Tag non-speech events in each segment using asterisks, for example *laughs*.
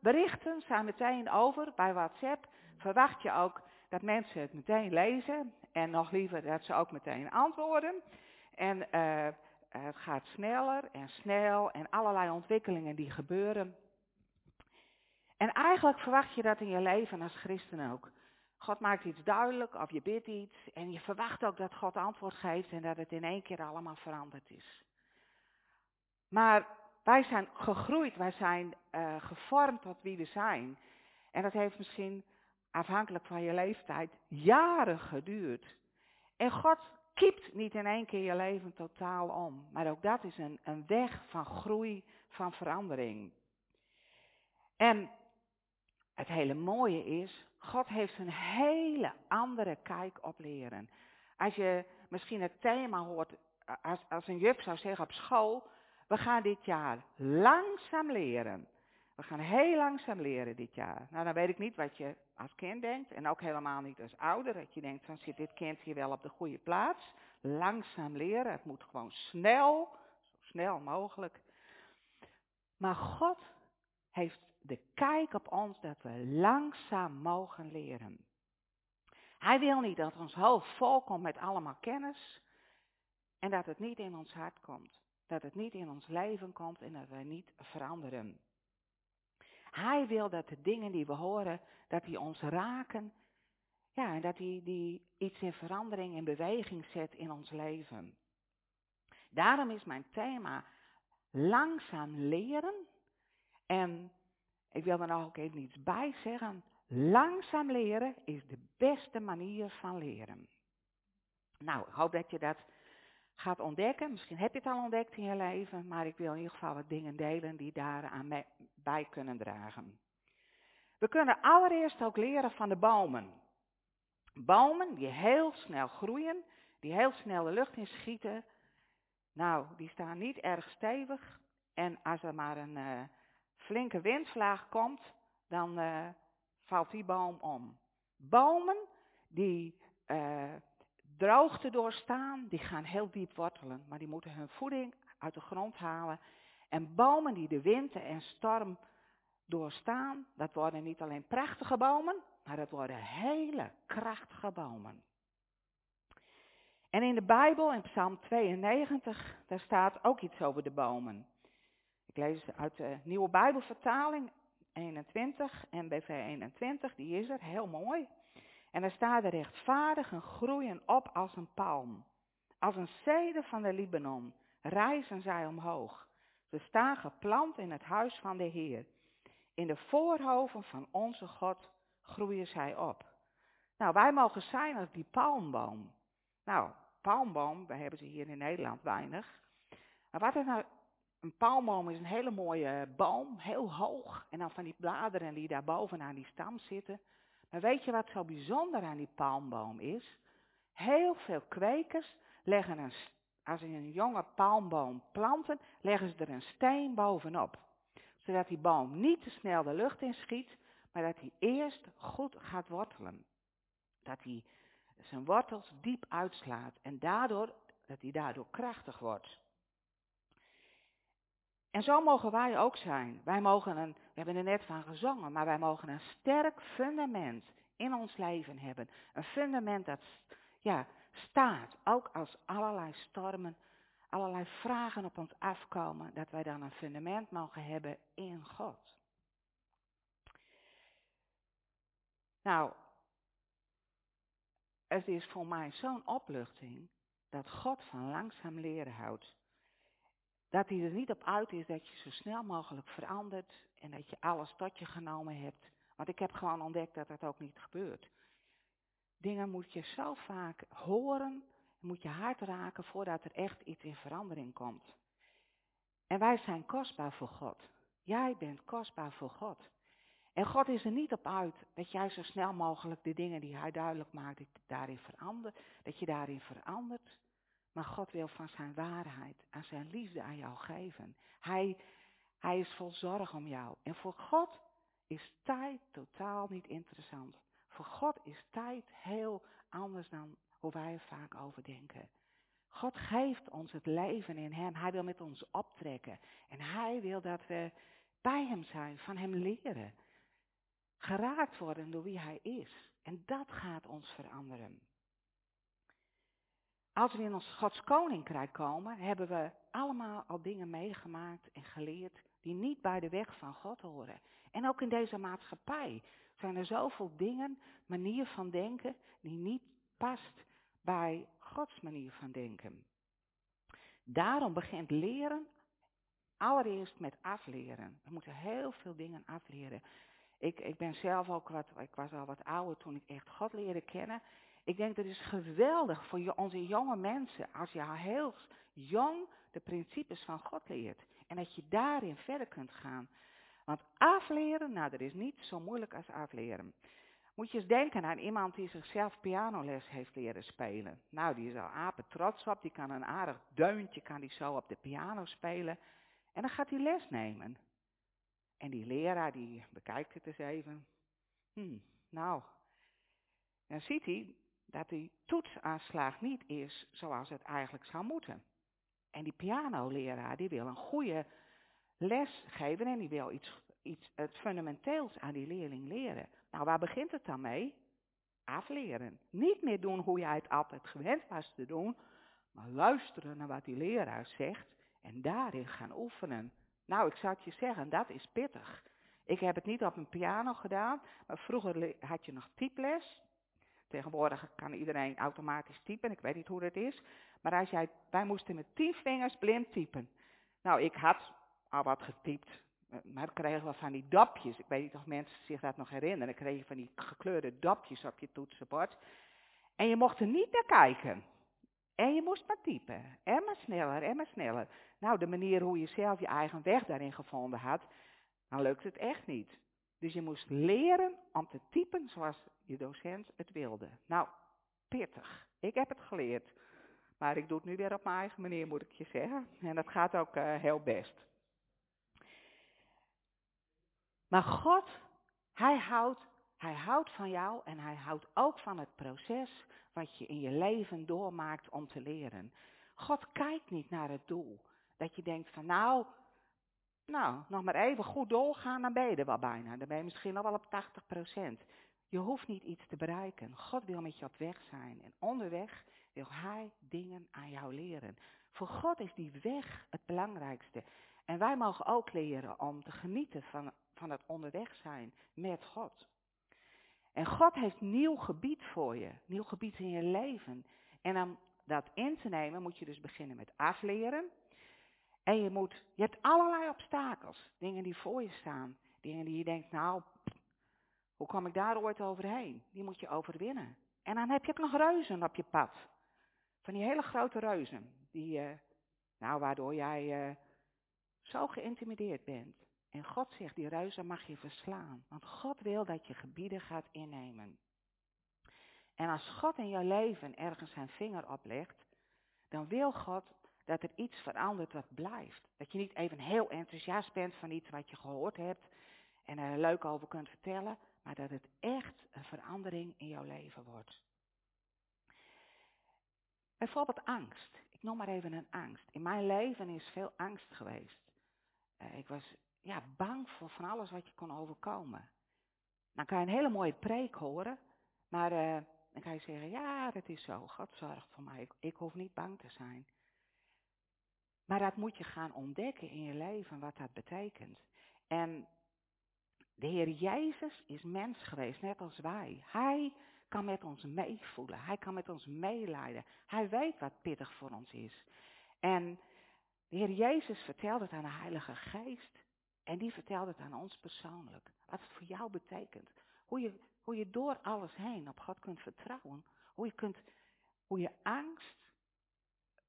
berichten staan meteen over bij WhatsApp. Verwacht je ook dat mensen het meteen lezen en nog liever dat ze ook meteen antwoorden. En uh, het gaat sneller en snel en allerlei ontwikkelingen die gebeuren. En eigenlijk verwacht je dat in je leven als christen ook. God maakt iets duidelijk of je bidt iets en je verwacht ook dat God antwoord geeft en dat het in één keer allemaal veranderd is. Maar wij zijn gegroeid, wij zijn uh, gevormd tot wie we zijn. En dat heeft misschien afhankelijk van je leeftijd jaren geduurd. En God kiept niet in één keer je leven totaal om. Maar ook dat is een, een weg van groei, van verandering. En het hele mooie is, God heeft een hele andere kijk op leren. Als je misschien het thema hoort, als, als een juf zou zeggen op school, we gaan dit jaar langzaam leren. We gaan heel langzaam leren dit jaar. Nou, dan weet ik niet wat je als kind denkt en ook helemaal niet als ouder. Dat je denkt, dan zit dit kind hier wel op de goede plaats. Langzaam leren, het moet gewoon snel, zo snel mogelijk. Maar God heeft de kijk op ons dat we langzaam mogen leren. Hij wil niet dat ons hoofd vol komt met allemaal kennis en dat het niet in ons hart komt. Dat het niet in ons leven komt en dat we niet veranderen. Hij wil dat de dingen die we horen, dat die ons raken. Ja, en dat die, die iets in verandering, in beweging zet in ons leven. Daarom is mijn thema langzaam leren. En ik wil er nog ook even iets bij zeggen. Langzaam leren is de beste manier van leren. Nou, ik hoop dat je dat gaat ontdekken. Misschien heb je het al ontdekt in je leven, maar ik wil in ieder geval wat dingen delen die daaraan bij kunnen dragen. We kunnen allereerst ook leren van de bomen. Bomen die heel snel groeien, die heel snel de lucht in schieten. Nou, die staan niet erg stevig. En als er maar een uh, flinke windvlaag komt, dan uh, valt die boom om. Bomen die uh, droogte doorstaan, die gaan heel diep wortelen, maar die moeten hun voeding uit de grond halen. En bomen die de wind en storm doorstaan, dat worden niet alleen prachtige bomen, maar dat worden hele krachtige bomen. En in de Bijbel, in Psalm 92, daar staat ook iets over de bomen. Ik lees uit de nieuwe Bijbelvertaling 21, NBV 21, die is er, heel mooi. En er staat er rechtvaardigen groeien op als een palm. Als een zede van de Libanon rijzen zij omhoog. Ze staan geplant in het huis van de Heer. In de voorhoven van onze God groeien zij op. Nou, wij mogen zijn als die palmboom. Nou, palmboom, wij hebben ze hier in Nederland weinig. Maar wat is nou, een palmboom is een hele mooie boom, heel hoog. En dan van die bladeren die daar bovenaan die stam zitten. Maar weet je wat zo bijzonder aan die palmboom is? Heel veel kwekers leggen een, als ze een jonge palmboom planten, leggen ze er een steen bovenop. Zodat die boom niet te snel de lucht inschiet, maar dat hij eerst goed gaat wortelen. Dat hij zijn wortels diep uitslaat en daardoor, dat hij daardoor krachtig wordt. En zo mogen wij ook zijn. Wij mogen een, we hebben er net van gezongen, maar wij mogen een sterk fundament in ons leven hebben. Een fundament dat ja, staat, ook als allerlei stormen, allerlei vragen op ons afkomen, dat wij dan een fundament mogen hebben in God. Nou, het is voor mij zo'n opluchting dat God van langzaam leren houdt. Dat hij er niet op uit is dat je zo snel mogelijk verandert en dat je alles tot je genomen hebt. Want ik heb gewoon ontdekt dat dat ook niet gebeurt. Dingen moet je zo vaak horen, moet je hart raken voordat er echt iets in verandering komt. En wij zijn kostbaar voor God. Jij bent kostbaar voor God. En God is er niet op uit dat jij zo snel mogelijk de dingen die hij duidelijk maakt, daarin verandert, dat je daarin verandert. Maar God wil van zijn waarheid en zijn liefde aan jou geven. Hij, hij is vol zorg om jou. En voor God is tijd totaal niet interessant. Voor God is tijd heel anders dan hoe wij er vaak over denken. God geeft ons het leven in Hem. Hij wil met ons optrekken. En Hij wil dat we bij hem zijn, van hem leren. Geraakt worden door wie hij is. En dat gaat ons veranderen. Als we in ons Gods koninkrijk komen, hebben we allemaal al dingen meegemaakt en geleerd die niet bij de weg van God horen. En ook in deze maatschappij zijn er zoveel dingen, manier van denken, die niet past bij Gods manier van denken. Daarom begint leren allereerst met afleren. We moeten heel veel dingen afleren. Ik, ik ben zelf ook wat, ik was al wat ouder toen ik echt God leerde kennen. Ik denk dat is geweldig voor onze jonge mensen als je heel jong de principes van God leert. En dat je daarin verder kunt gaan. Want afleren, nou dat is niet zo moeilijk als afleren. Moet je eens denken aan iemand die zichzelf pianoles heeft leren spelen. Nou, die is al apen trots op, die kan een aardig deuntje, kan die zo op de piano spelen. En dan gaat hij les nemen. En die leraar die bekijkt het eens even. Hm, nou, dan ziet hij dat die toetsaanslag niet is zoals het eigenlijk zou moeten. En die pianoleraar die wil een goede les geven en die wil iets, iets het fundamenteels aan die leerling leren. Nou, waar begint het dan mee? Afleren. Niet meer doen hoe jij het altijd gewend was te doen, maar luisteren naar wat die leraar zegt en daarin gaan oefenen. Nou, ik zou het je zeggen, dat is pittig. Ik heb het niet op een piano gedaan, maar vroeger had je nog typles. Tegenwoordig kan iedereen automatisch typen, ik weet niet hoe dat is. Maar als jij, wij moesten met tien vingers blind typen. Nou, ik had al wat getypt, maar kregen we van die dopjes. Ik weet niet of mensen zich dat nog herinneren. Dan kreeg je van die gekleurde dopjes op je toetsenbord. En je mocht er niet naar kijken. En je moest maar typen. En maar sneller, en maar sneller. Nou, de manier hoe je zelf je eigen weg daarin gevonden had, dan lukt het echt niet. Dus je moest leren om te typen zoals je docent het wilde. Nou, pittig. Ik heb het geleerd. Maar ik doe het nu weer op mijn eigen manier, moet ik je zeggen. En dat gaat ook uh, heel best. Maar God, hij houdt, hij houdt van jou en hij houdt ook van het proces wat je in je leven doormaakt om te leren. God kijkt niet naar het doel. Dat je denkt van nou, nou, nog maar even goed doorgaan, dan ben wel bijna. Dan ben je misschien al wel op 80%. Je hoeft niet iets te bereiken. God wil met je op weg zijn. En onderweg wil Hij dingen aan jou leren. Voor God is die weg het belangrijkste. En wij mogen ook leren om te genieten van, van het onderweg zijn met God. En God heeft nieuw gebied voor je, nieuw gebied in je leven. En om dat in te nemen moet je dus beginnen met afleren. En je moet, je hebt allerlei obstakels, dingen die voor je staan, dingen die je denkt, nou, hoe kom ik daar ooit overheen? Die moet je overwinnen. En dan heb je ook nog reuzen op je pad. Van die hele grote reuzen, die, uh, nou, waardoor jij uh, zo geïntimideerd bent. En God zegt, die reuzen mag je verslaan. Want God wil dat je gebieden gaat innemen. En als God in jouw leven ergens zijn vinger oplegt, dan wil God dat er iets verandert wat blijft. Dat je niet even heel enthousiast bent van iets wat je gehoord hebt en er leuk over kunt vertellen, maar dat het echt een verandering in jouw leven wordt. Bijvoorbeeld angst. Ik noem maar even een angst. In mijn leven is veel angst geweest. Uh, ik was ja, bang voor van alles wat je kon overkomen. Dan kan je een hele mooie preek horen, maar uh, dan kan je zeggen, ja, dat is zo, God zorgt voor mij, ik hoef niet bang te zijn. Maar dat moet je gaan ontdekken in je leven, wat dat betekent. En de Heer Jezus is mens geweest, net als wij. Hij kan met ons meevoelen. Hij kan met ons meeleiden. Hij weet wat pittig voor ons is. En de Heer Jezus vertelt het aan de Heilige Geest. En die vertelt het aan ons persoonlijk. Wat het voor jou betekent. Hoe je, hoe je door alles heen op God kunt vertrouwen. Hoe je, kunt, hoe je angst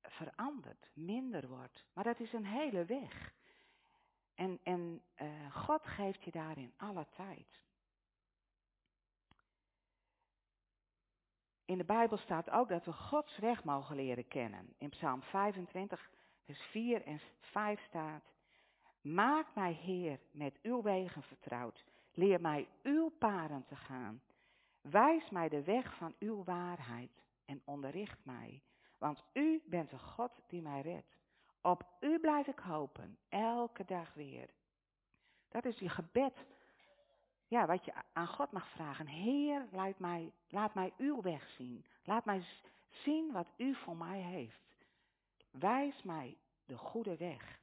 verandert, minder wordt. Maar dat is een hele weg. En, en uh, God geeft je daarin alle tijd. In de Bijbel staat ook dat we Gods weg mogen leren kennen. In Psalm 25, vers 4 en 5 staat. Maak mij, Heer, met uw wegen vertrouwd. Leer mij uw paren te gaan. Wijs mij de weg van uw waarheid en onderricht mij. Want u bent de God die mij redt. Op u blijf ik hopen, elke dag weer. Dat is je gebed. Ja, wat je aan God mag vragen. Heer, laat mij, laat mij uw weg zien. Laat mij zien wat u voor mij heeft. Wijs mij de goede weg.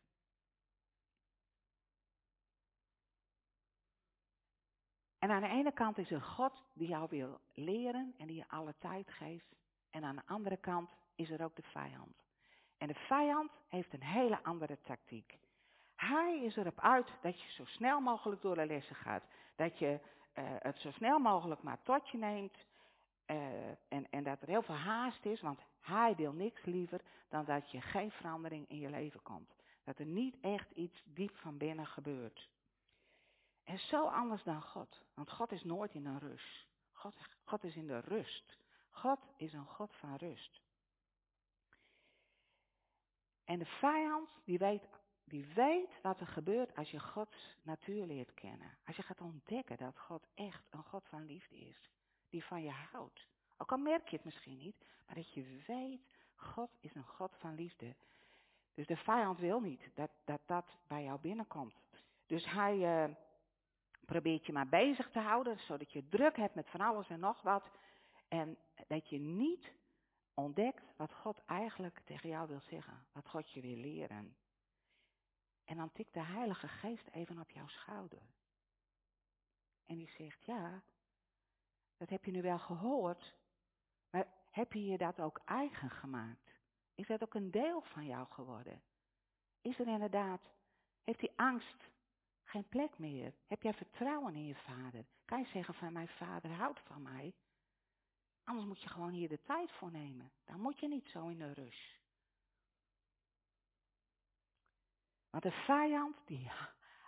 En aan de ene kant is er God die jou wil leren en die je alle tijd geeft. En aan de andere kant is er ook de vijand. En de vijand heeft een hele andere tactiek. Hij is erop uit dat je zo snel mogelijk door de lessen gaat. Dat je uh, het zo snel mogelijk maar tot je neemt. Uh, en, en dat er heel veel haast is, want hij wil niks liever dan dat je geen verandering in je leven komt. Dat er niet echt iets diep van binnen gebeurt. En zo anders dan God. Want God is nooit in een rust. God, God is in de rust. God is een God van rust. En de vijand, die weet, die weet wat er gebeurt als je Gods natuur leert kennen. Als je gaat ontdekken dat God echt een God van liefde is. Die van je houdt. Ook al merk je het misschien niet, maar dat je weet, God is een God van liefde. Dus de vijand wil niet dat dat, dat bij jou binnenkomt. Dus hij uh, probeert je maar bezig te houden, zodat je druk hebt met van alles en nog wat. En dat je niet ontdekt wat God eigenlijk tegen jou wil zeggen. Wat God je wil leren. En dan tikt de Heilige Geest even op jouw schouder. En die zegt, ja, dat heb je nu wel gehoord, maar heb je je dat ook eigen gemaakt? Is dat ook een deel van jou geworden? Is er inderdaad, heeft die angst geen plek meer? Heb jij vertrouwen in je vader? Kan je zeggen van mijn vader houdt van mij? Anders moet je gewoon hier de tijd voor nemen. Dan moet je niet zo in de rush. Want de vijand, die,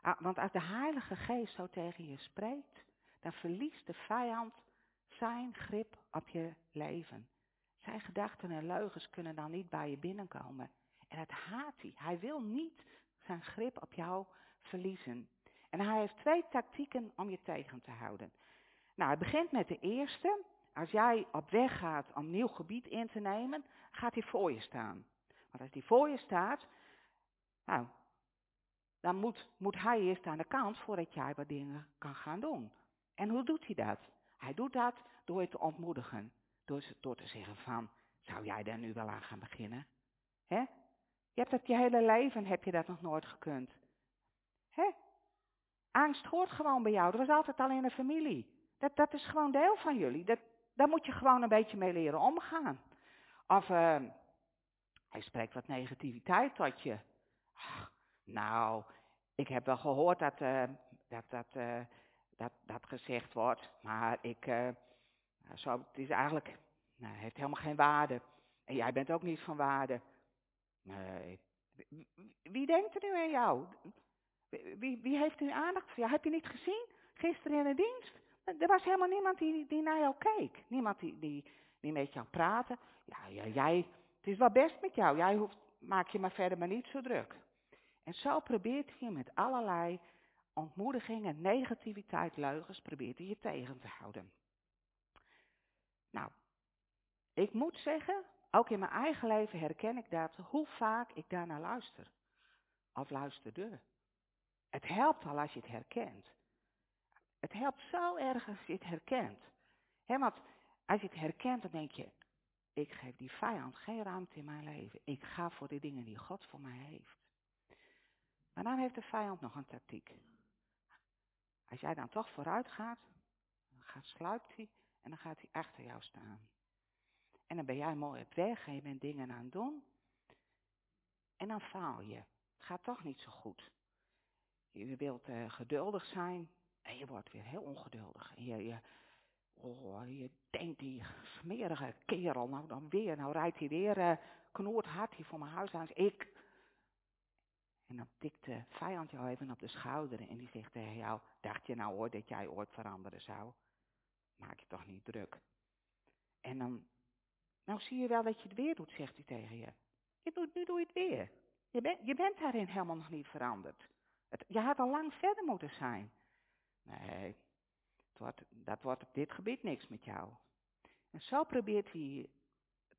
ah, want als de Heilige Geest zo tegen je spreekt, dan verliest de vijand zijn grip op je leven. Zijn gedachten en leugens kunnen dan niet bij je binnenkomen. En dat haat hij. Hij wil niet zijn grip op jou verliezen. En hij heeft twee tactieken om je tegen te houden. Nou, het begint met de eerste. Als jij op weg gaat om nieuw gebied in te nemen, gaat hij voor je staan. Want als hij voor je staat, nou, dan moet, moet hij eerst aan de kant voordat jij wat dingen kan gaan doen. En hoe doet hij dat? Hij doet dat door je te ontmoedigen. Door, te zeggen van, zou jij daar nu wel aan gaan beginnen? Je hebt dat je hele leven, heb je dat nog nooit gekund. Angst hoort gewoon bij jou. Dat was altijd al in de familie. Dat, dat is gewoon deel van jullie. Dat, daar moet je gewoon een beetje mee leren omgaan. Of uh, hij spreekt wat negativiteit tot je. Nou, ik heb wel gehoord dat, uh, dat, dat, uh, dat, dat gezegd wordt, maar ik, uh, zo, het is eigenlijk, nou, heeft helemaal geen waarde. En jij bent ook niet van waarde. Nee. Wie, wie denkt er nu aan jou? Wie, wie heeft nu aandacht voor jou? Heb je niet gezien? Gisteren in de dienst? Er was helemaal niemand die, die naar jou keek. Niemand die, die, die met jou praatte. Ja, ja, jij, het is wel best met jou. Jij hoeft, maak je maar verder maar niet zo druk. En zo probeert hij met allerlei ontmoedigingen, negativiteit, leugens, probeert hij je tegen te houden. Nou, ik moet zeggen, ook in mijn eigen leven herken ik dat, hoe vaak ik daarnaar luister. Of luisterde. Het helpt al als je het herkent. Het helpt zo erg als je het herkent. He, want als je het herkent, dan denk je, ik geef die vijand geen ruimte in mijn leven. Ik ga voor de dingen die God voor mij heeft. Maar dan heeft de vijand nog een tactiek. Als jij dan toch vooruit gaat, dan gaat, sluipt hij en dan gaat hij achter jou staan. En dan ben jij mooi op weg en je bent dingen aan het doen. En dan faal je. Het gaat toch niet zo goed. Je wilt uh, geduldig zijn en je wordt weer heel ongeduldig. Je, oh, denkt die smerige kerel, nou dan weer, nou rijdt hij weer, uh, knoort hard hier voor mijn huis aan. Ik, en dan tikt de vijand jou even op de schouder en die zegt tegen jou, dacht je nou ooit dat jij ooit veranderen zou? Maak je toch niet druk. En dan, nou zie je wel dat je het weer doet, zegt hij tegen je. je doet, nu doe je het weer. Je, bent je bent daarin helemaal nog niet veranderd. Je had al lang verder moeten zijn. Nee, dat wordt op dit gebied niks met jou. En zo probeert hij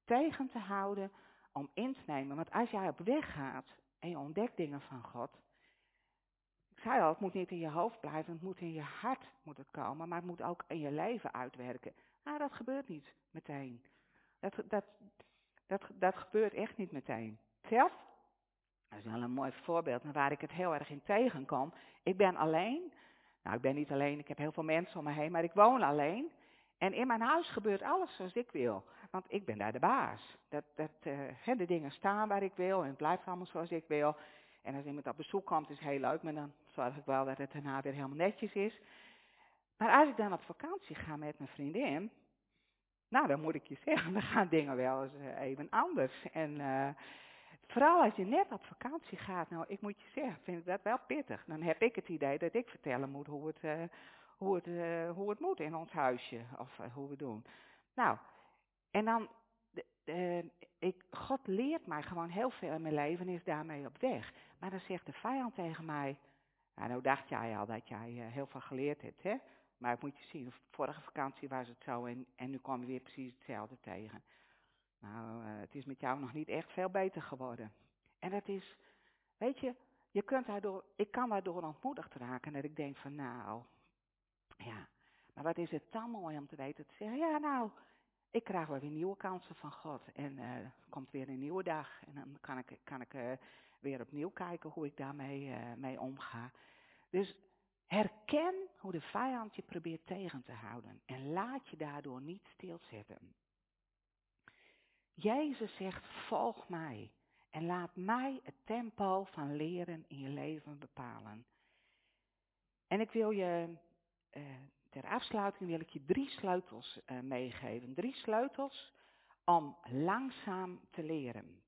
tegen te houden om in te nemen. Want als jij op weg gaat en je ontdekt dingen van God. Ik zei al, het moet niet in je hoofd blijven, het moet in je hart moet het komen, maar het moet ook in je leven uitwerken. Nou, dat gebeurt niet meteen. Dat, dat, dat, dat gebeurt echt niet meteen. Zelf, dat is wel een mooi voorbeeld waar ik het heel erg in tegenkom. Ik ben alleen. Nou, ik ben niet alleen, ik heb heel veel mensen om me heen, maar ik woon alleen. En in mijn huis gebeurt alles zoals ik wil. Want ik ben daar de baas. Dat, dat, uh, de dingen staan waar ik wil en het blijft allemaal zoals ik wil. En als iemand op bezoek komt, is het heel leuk, maar dan zorg ik wel dat het daarna weer helemaal netjes is. Maar als ik dan op vakantie ga met mijn vriendin, nou dan moet ik je zeggen, *laughs* dan gaan dingen wel eens eh, even anders. En uh, vooral als je net op vakantie gaat, nou ik moet je zeggen, vind ik dat wel pittig. Dan heb ik het idee dat ik vertellen moet hoe het, uh, hoe het, hoe het moet in ons huisje, of hoe we doen. Nou, en dan, ik, God leert mij gewoon heel veel in mijn leven en is daarmee op weg. Maar dan zegt de vijand tegen mij, nou, nou dacht jij al dat jij heel veel geleerd hebt, hè? Maar ik moet je zien, vorige vakantie was het zo en, en nu kwam je weer precies hetzelfde tegen. Nou, uh, het is met jou nog niet echt veel beter geworden. En dat is, weet je, je kunt daardoor, ik kan daardoor ontmoedigd raken dat ik denk van nou, ja, maar wat is het dan mooi om te weten te zeggen, ja nou, ik krijg wel weer nieuwe kansen van God en uh, er komt weer een nieuwe dag en dan kan ik, kan ik uh, weer opnieuw kijken hoe ik daarmee mee omga. Dus Herken hoe de vijand je probeert tegen te houden en laat je daardoor niet stilzetten. Jezus zegt, volg mij en laat mij het tempo van leren in je leven bepalen. En ik wil je, uh, ter afsluiting wil ik je drie sleutels uh, meegeven. Drie sleutels om langzaam te leren.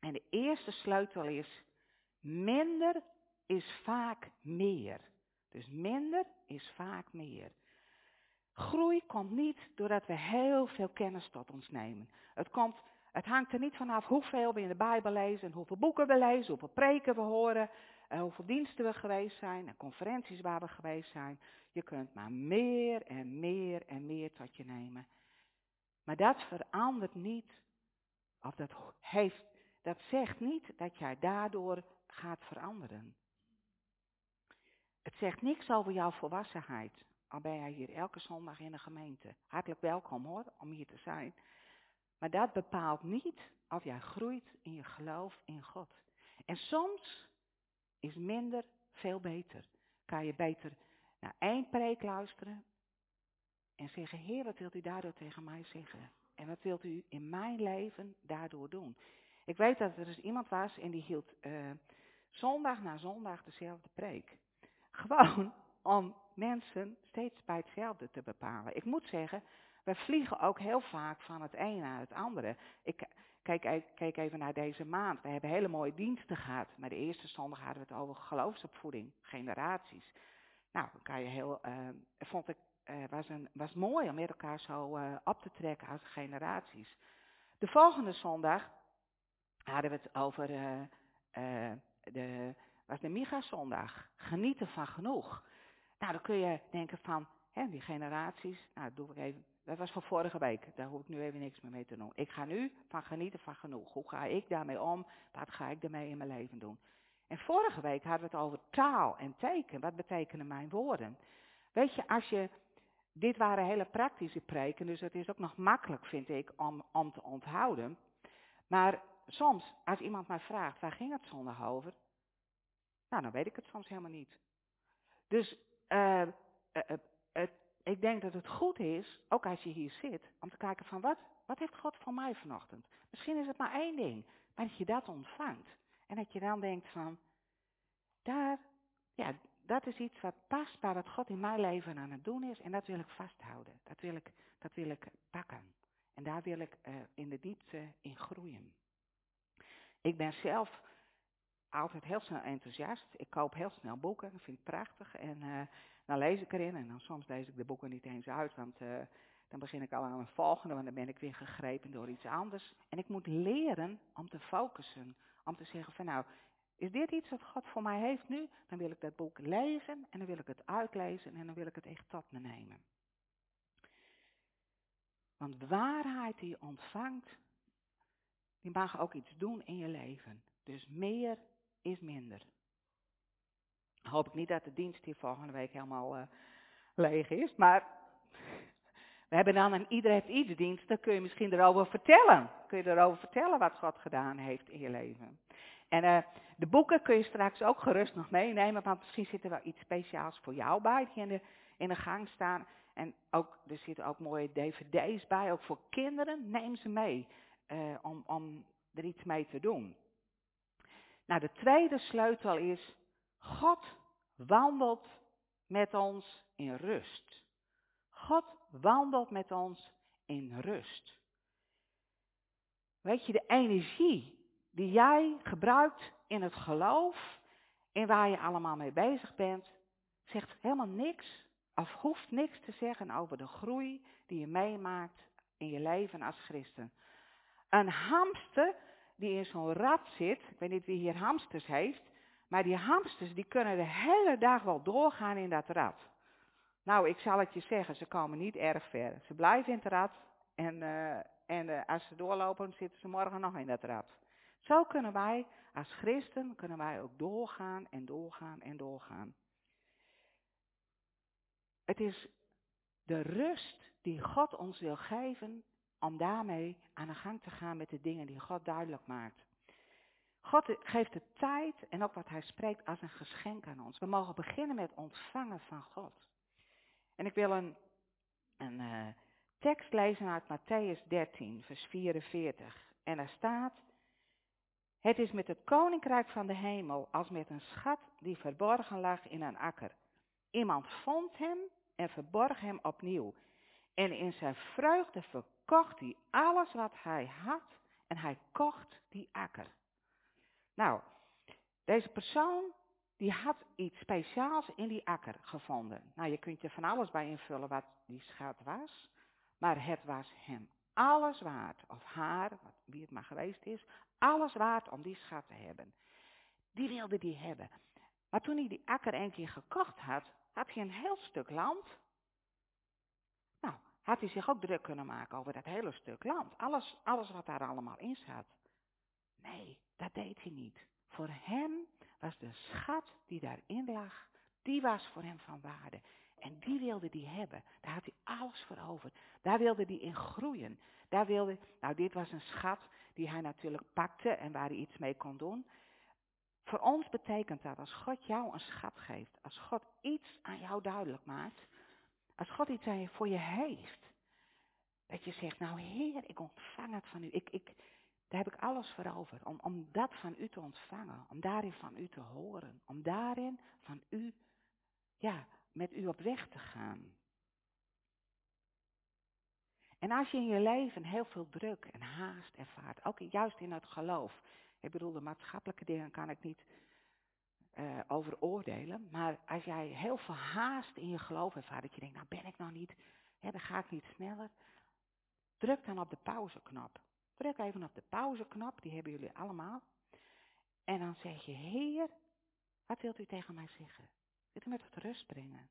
En de eerste sleutel is, minder is vaak meer. Dus minder is vaak meer. Groei komt niet doordat we heel veel kennis tot ons nemen. Het, komt, het hangt er niet vanaf hoeveel we in de Bijbel lezen, hoeveel boeken we lezen, hoeveel preken we horen, eh, hoeveel diensten we geweest zijn en conferenties waar we geweest zijn. Je kunt maar meer en meer en meer tot je nemen. Maar dat verandert niet, of dat, heeft, dat zegt niet dat jij daardoor gaat veranderen. Het zegt niks over jouw volwassenheid. Al ben jij hier elke zondag in de gemeente. Hartelijk welkom hoor, om hier te zijn. Maar dat bepaalt niet of jij groeit in je geloof in God. En soms is minder veel beter. Kan je beter naar één preek luisteren en zeggen, Heer, wat wilt u daardoor tegen mij zeggen? En wat wilt u in mijn leven daardoor doen? Ik weet dat er dus iemand was en die hield uh, zondag na zondag dezelfde preek. Gewoon om mensen steeds bij hetzelfde te bepalen. Ik moet zeggen, we vliegen ook heel vaak van het een naar het andere. Ik kijk, kijk even naar deze maand. We hebben hele mooie diensten gehad. Maar de eerste zondag hadden we het over geloofsopvoeding, generaties. Nou, dan kan je heel, uh, vond ik, uh, was, een, was mooi om met elkaar zo uh, op te trekken als generaties. De volgende zondag hadden we het over de was de Miga-zondag. Genieten van genoeg. Nou, dan kun je denken van, hè, die generaties, nou, dat doe ik even. Dat was van vorige week, daar hoef ik nu even niks meer mee te doen. Ik ga nu van genieten van genoeg. Hoe ga ik daarmee om? Wat ga ik daarmee in mijn leven doen? En vorige week hadden we het over taal en teken. Wat betekenen mijn woorden? Weet je, als je, dit waren hele praktische preken, dus het is ook nog makkelijk, vind ik, om, om te onthouden. Maar soms, als iemand mij vraagt, waar ging het zondag over? Nou, dan weet ik het soms helemaal niet. Dus uh, ik denk dat het goed is, ook als je hier zit, om te kijken van wat, wat heeft God voor mij vanochtend? Misschien is het maar één ding, maar dat je dat ontvangt. En dat je dan denkt van, daar, ja, dat is iets wat past bij wat God in mijn leven aan het doen is. En dat wil ik vasthouden. Dat wil ik, dat wil ik pakken. En daar wil ik in de diepte in groeien. Ik ben zelf altijd heel snel enthousiast. Ik koop heel snel boeken, dat vind ik prachtig. En uh, dan lees ik erin en dan soms lees ik de boeken niet eens uit, want uh, dan begin ik al aan een volgende, want dan ben ik weer gegrepen door iets anders. En ik moet leren om te focussen, om te zeggen van nou, is dit iets wat God voor mij heeft nu? Dan wil ik dat boek lezen en dan wil ik het uitlezen en dan wil ik het echt tot me nemen. Want waarheid die je ontvangt, die mag ook iets doen in je leven. Dus meer is minder. Hoop ik niet dat de dienst hier volgende week helemaal uh, leeg is. Maar *laughs* we hebben dan een Ieder heeft iets dienst. Dan kun je misschien erover vertellen. Kun je erover vertellen wat God gedaan heeft in je leven. En uh, de boeken kun je straks ook gerust nog meenemen. Want misschien zit er wel iets speciaals voor jou bij. Die in de, in de gang staan. En ook, er zitten ook mooie dvd's bij. Ook voor kinderen. Neem ze mee. Uh, om, om er iets mee te doen. Nou, de tweede sleutel is, God wandelt met ons in rust. God wandelt met ons in rust. Weet je, de energie die jij gebruikt in het geloof en waar je allemaal mee bezig bent, zegt helemaal niks of hoeft niks te zeggen over de groei die je meemaakt in je leven als christen. Een hamster die in zo'n rad zit, ik weet niet wie hier hamsters heeft, maar die hamsters die kunnen de hele dag wel doorgaan in dat rad. Nou, ik zal het je zeggen, ze komen niet erg ver. Ze blijven in het rad en, uh, en uh, als ze doorlopen zitten ze morgen nog in dat rad. Zo kunnen wij als christen, kunnen wij ook doorgaan en doorgaan en doorgaan. Het is de rust die God ons wil geven om daarmee aan de gang te gaan met de dingen die God duidelijk maakt. God geeft de tijd en ook wat hij spreekt als een geschenk aan ons. We mogen beginnen met ontvangen van God. En ik wil een, een uh, tekst lezen uit Matthäus 13, vers 44. En daar staat, het is met het koninkrijk van de hemel als met een schat die verborgen lag in een akker. Iemand vond hem en verborg hem opnieuw. En in zijn vreugde verkocht hij alles wat hij had en hij kocht die akker. Nou, deze persoon die had iets speciaals in die akker gevonden. Nou, je kunt er van alles bij invullen wat die schat was. Maar het was hem alles waard, of haar, wie het maar geweest is, alles waard om die schat te hebben. Die wilde die hebben. Maar toen hij die akker een keer gekocht had, had hij een heel stuk land. Had hij zich ook druk kunnen maken over dat hele stuk land. Alles, alles wat daar allemaal in zat. Nee, dat deed hij niet. Voor hem was de schat die daarin lag, die was voor hem van waarde. En die wilde hij hebben. Daar had hij alles voor over. Daar wilde hij in groeien. Daar wilde, nou dit was een schat die hij natuurlijk pakte en waar hij iets mee kon doen. Voor ons betekent dat als God jou een schat geeft, als God iets aan jou duidelijk maakt, als God iets voor je heeft, dat je zegt, nou Heer, ik ontvang het van u. Ik, ik, daar heb ik alles voor over. Om, om dat van u te ontvangen. Om daarin van u te horen. Om daarin van u, ja, met u op weg te gaan. En als je in je leven heel veel druk en haast ervaart, ook juist in het geloof. Ik bedoel, de maatschappelijke dingen kan ik niet uh, over oordelen. Maar als jij heel veel haast in je geloof ervaart, dat je denkt, nou ben ik nog niet, hè, dan ga ik niet sneller. Druk dan op de pauzeknop. Druk even op de pauzeknop, die hebben jullie allemaal. En dan zeg je, Heer, wat wilt u tegen mij zeggen? Wilt u mij tot rust brengen?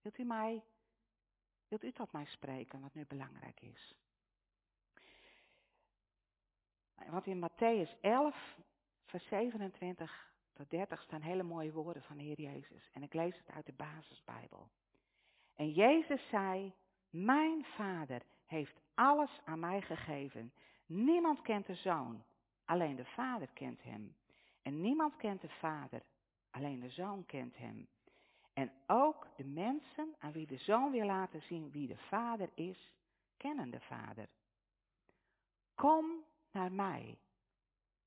Wilt u mij, wilt u tot mij spreken, wat nu belangrijk is? Want in Matthäus 11, vers 27 tot 30 staan hele mooie woorden van de Heer Jezus. En ik lees het uit de basisbijbel. En Jezus zei, mijn vader heeft alles aan mij gegeven. Niemand kent de zoon, alleen de vader kent hem. En niemand kent de vader, alleen de zoon kent hem. En ook de mensen aan wie de zoon wil laten zien wie de vader is, kennen de vader. Kom naar mij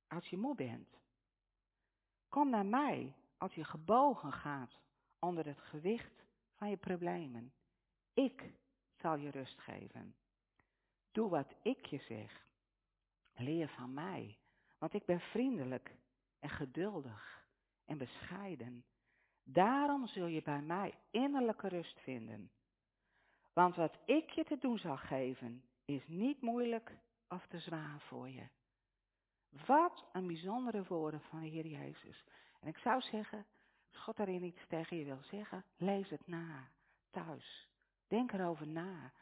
als je moe bent. Kom naar mij als je gebogen gaat onder het gewicht van je problemen. Ik zal je rust geven. Doe wat ik je zeg. Leer van mij, want ik ben vriendelijk en geduldig en bescheiden. Daarom zul je bij mij innerlijke rust vinden. Want wat ik je te doen zal geven, is niet moeilijk of te zwaar voor je. Wat een bijzondere woorden van de Heer Jezus. En ik zou zeggen, als God daarin iets tegen je wil zeggen, lees het na, thuis. Denk erover na.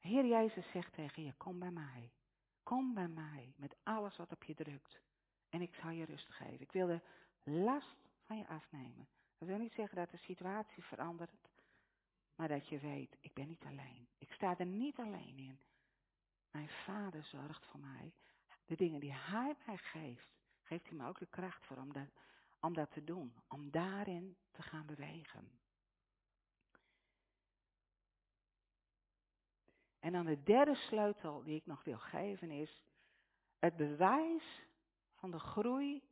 Heer Jezus zegt tegen je, kom bij mij. Kom bij mij met alles wat op je drukt. En ik zal je rust geven. Ik wil de last van je afnemen. Dat wil niet zeggen dat de situatie verandert, maar dat je weet, ik ben niet alleen. Ik sta er niet alleen in. Mijn vader zorgt voor mij. De dingen die hij mij geeft, geeft hij me ook de kracht voor om dat, om dat te doen. Om daarin te gaan bewegen. En dan de derde sleutel die ik nog wil geven is, het bewijs van de groei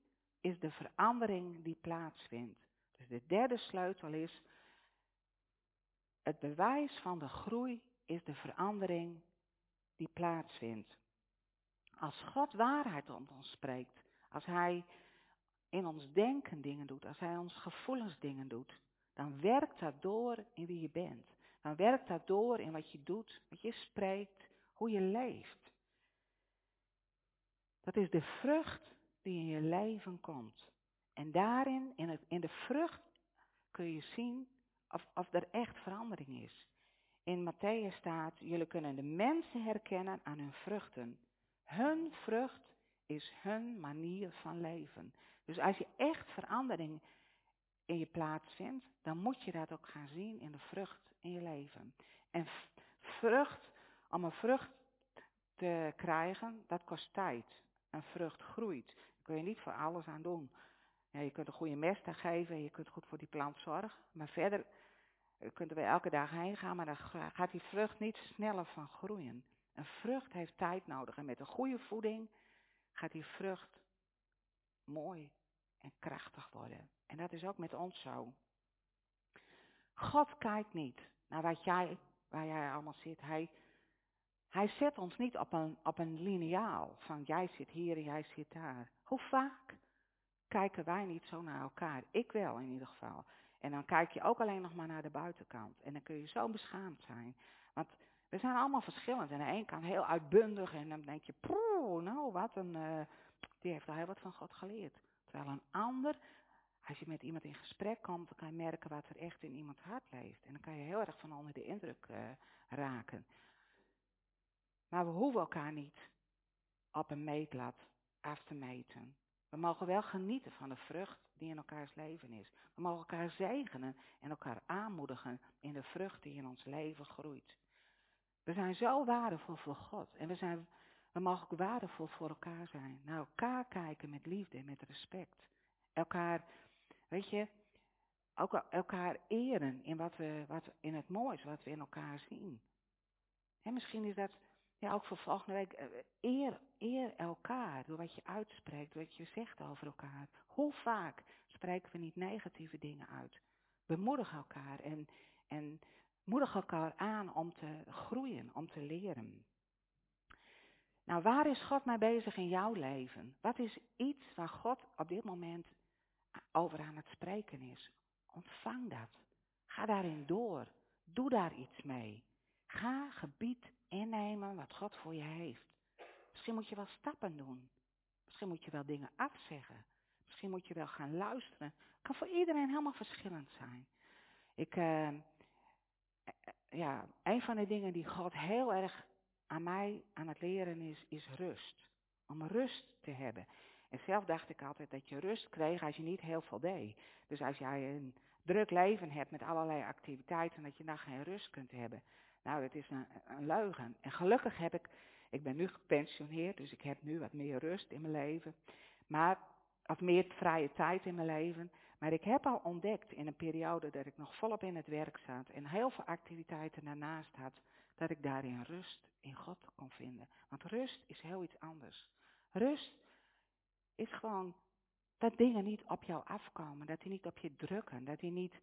is de verandering die plaatsvindt. Dus de derde sleutel is, het bewijs van de groei is de verandering die plaatsvindt. Als God waarheid om ons spreekt, als Hij in ons denken dingen doet, als Hij ons gevoelens dingen doet, dan werkt dat door in wie je bent. Dan werkt dat door in wat je doet, wat je spreekt, hoe je leeft. Dat is de vrucht die in je leven komt. En daarin, in, het, in de vrucht, kun je zien of, of er echt verandering is. In Matthäus staat, jullie kunnen de mensen herkennen aan hun vruchten. Hun vrucht is hun manier van leven. Dus als je echt verandering in je plaats vindt, dan moet je dat ook gaan zien in de vrucht in je leven. En vrucht, om een vrucht te krijgen, dat kost tijd. Een vrucht groeit. Daar kun je niet voor alles aan doen. Ja, je kunt een goede mest geven en je kunt goed voor die plant zorgen. Maar verder kunt er elke dag heen gaan, maar dan gaat die vrucht niet sneller van groeien. Een vrucht heeft tijd nodig en met een goede voeding gaat die vrucht mooi en krachtig worden. En dat is ook met ons zo. God kijkt niet naar wat jij, waar jij allemaal zit. Hij, hij zet ons niet op een, op een lineaal van jij zit hier en jij zit daar. Hoe vaak kijken wij niet zo naar elkaar? Ik wel in ieder geval. En dan kijk je ook alleen nog maar naar de buitenkant. En dan kun je zo beschaamd zijn. Want we zijn allemaal verschillend. En de een kan heel uitbundig en dan denk je, poeh, nou wat een, uh, die heeft al heel wat van God geleerd. Terwijl een ander, als je met iemand in gesprek komt, dan kan je merken wat er echt in iemands hart leeft. En dan kan je heel erg van onder de indruk uh, raken. Maar we hoeven elkaar niet op een meetlat af te meten. We mogen wel genieten van de vrucht die in elkaars leven is. We mogen elkaar zegenen en elkaar aanmoedigen in de vrucht die in ons leven groeit. We zijn zo waardevol voor God en we, zijn, we mogen ook waardevol voor elkaar zijn. Naar elkaar kijken met liefde en met respect. Elkaar, weet je, ook elkaar eren in, wat we, wat, in het moois wat we in elkaar zien. En misschien is dat ja, ook voor volgende week. Eh, eer, eer elkaar door wat je uitspreekt, wat je zegt over elkaar. Hoe vaak spreken we niet negatieve dingen uit? Bemoedig elkaar en, en moedig elkaar aan om te groeien, om te leren. Nou, waar is God mee bezig in jouw leven? Wat is iets waar God op dit moment over aan het spreken is? Ontvang dat. Ga daarin door. Doe daar iets mee. Ga gebied innemen wat God voor je heeft. Misschien moet je wel stappen doen. Misschien moet je wel dingen afzeggen. Misschien moet je wel gaan luisteren. Het kan voor iedereen helemaal verschillend zijn. Ik, uh, ja, een van de dingen die God heel erg aan mij aan het leren is, is rust. Om rust te hebben. En zelf dacht ik altijd dat je rust kreeg als je niet heel veel deed. Dus als jij een druk leven hebt met allerlei activiteiten, dat je dan geen rust kunt hebben. Nou, dat is een, leugen. En gelukkig heb ik, ik ben nu gepensioneerd, dus ik heb nu wat meer rust in mijn leven. Maar, of meer vrije tijd in mijn leven. Maar ik heb al ontdekt in een periode dat ik nog volop in het werk zat en heel veel activiteiten daarnaast had, dat ik daarin rust in God kon vinden. Want rust is heel iets anders. Rust is gewoon dat dingen niet op jou afkomen, dat die niet op je drukken, dat, die niet,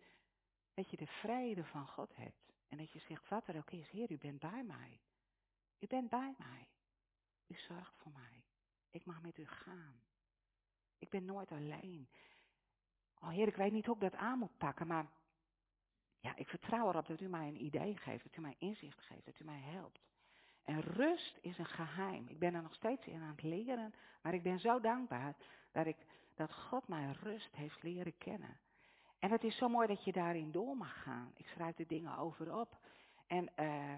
dat je de vrede van God hebt. En dat je zegt, wat er ook is, Heer, u bent bij mij. U bent bij mij. U zorgt voor mij. Ik mag met u gaan. Ik ben nooit alleen. Oh Heer, ik weet niet hoe ik dat aan moet pakken, maar ja, ik vertrouw erop dat u mij een idee geeft, dat u mij inzicht geeft, dat u mij helpt. En rust is een geheim. Ik ben er nog steeds in aan het leren, maar ik ben zo dankbaar dat, ik, dat God mij rust heeft leren kennen. En het is zo mooi dat je daarin door mag gaan. Ik schrijf de dingen over op. En uh,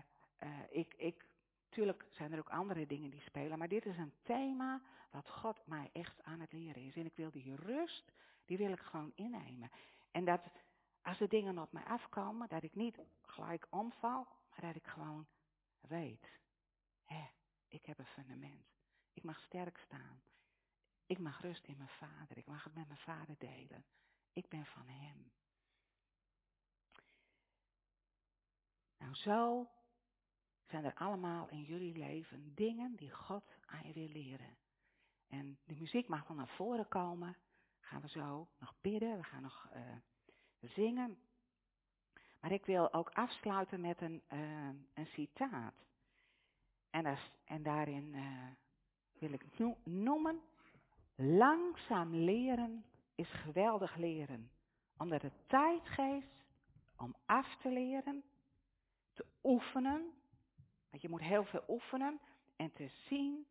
ik, ik, zijn er ook andere dingen die spelen, maar dit is een thema wat God mij echt aan het leren is. En ik wil die rust, die wil ik gewoon innemen. En dat als de dingen op mij afkomen, dat ik niet gelijk omval, maar dat ik gewoon weet. Hé, ik heb een fundament. Ik mag sterk staan. Ik mag rust in mijn vader. Ik mag het met mijn vader delen. Ik ben van hem. Nou, zo zijn er allemaal in jullie leven dingen die God aan je wil leren. En de muziek mag dan naar voren komen. Gaan we zo nog bidden, we gaan nog uh, zingen. Maar ik wil ook afsluiten met een, uh, een citaat. En, en daarin uh, wil ik noemen, langzaam leren is geweldig leren. Omdat het tijd geeft om af te leren, te oefenen. Want je moet heel veel oefenen en te zien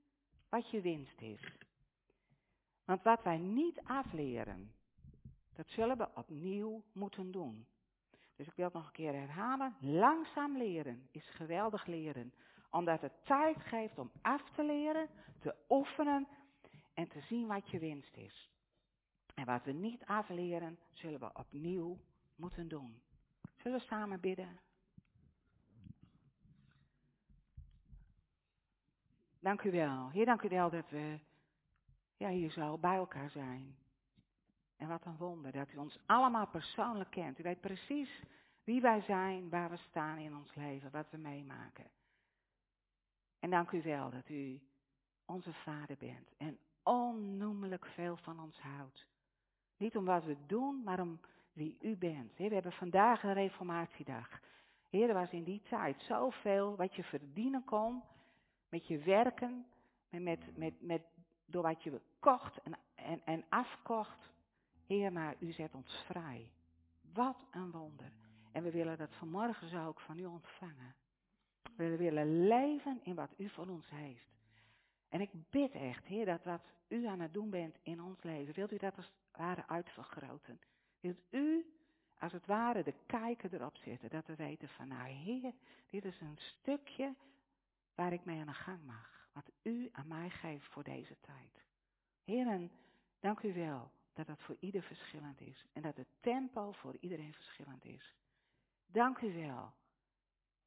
wat je winst is. Want wat wij niet afleren, dat zullen we opnieuw moeten doen. Dus ik wil het nog een keer herhalen. Langzaam leren is geweldig leren. Omdat het tijd geeft om af te leren, te oefenen en te zien wat je winst is. En wat we niet afleren, zullen we opnieuw moeten doen. Zullen we samen bidden? Dank u wel. Heer, dank u wel dat we ja, hier zo bij elkaar zijn. En wat een wonder dat u ons allemaal persoonlijk kent. U weet precies wie wij zijn, waar we staan in ons leven, wat we meemaken. En dank u wel dat u onze vader bent en onnoemelijk veel van ons houdt. Niet om wat we doen, maar om wie u bent. we hebben vandaag een reformatiedag. Heer, er was in die tijd zoveel wat je verdienen kon met je werken, met, met, met door wat je kocht en, en, en afkocht. Heer, maar u zet ons vrij. Wat een wonder. En we willen dat vanmorgen zo ook van u ontvangen. We willen leven in wat u voor ons heeft. En ik bid echt, Heer, dat wat u aan het doen bent in ons leven, wilt u dat als het ware uitvergroten. Wilt u als het ware de kijker erop zetten, dat we weten van, nou Heer, dit is een stukje waar ik mee aan de gang mag. Wat u aan mij geeft voor deze tijd. Heren, dank u wel dat het voor ieder verschillend is. En dat het tempo voor iedereen verschillend is. Dank u wel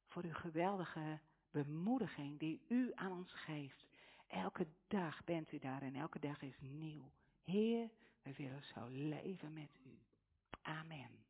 voor uw geweldige bemoediging die u aan ons geeft. Elke dag bent u daar en elke dag is nieuw. Heer, we willen zo leven met u. Amen.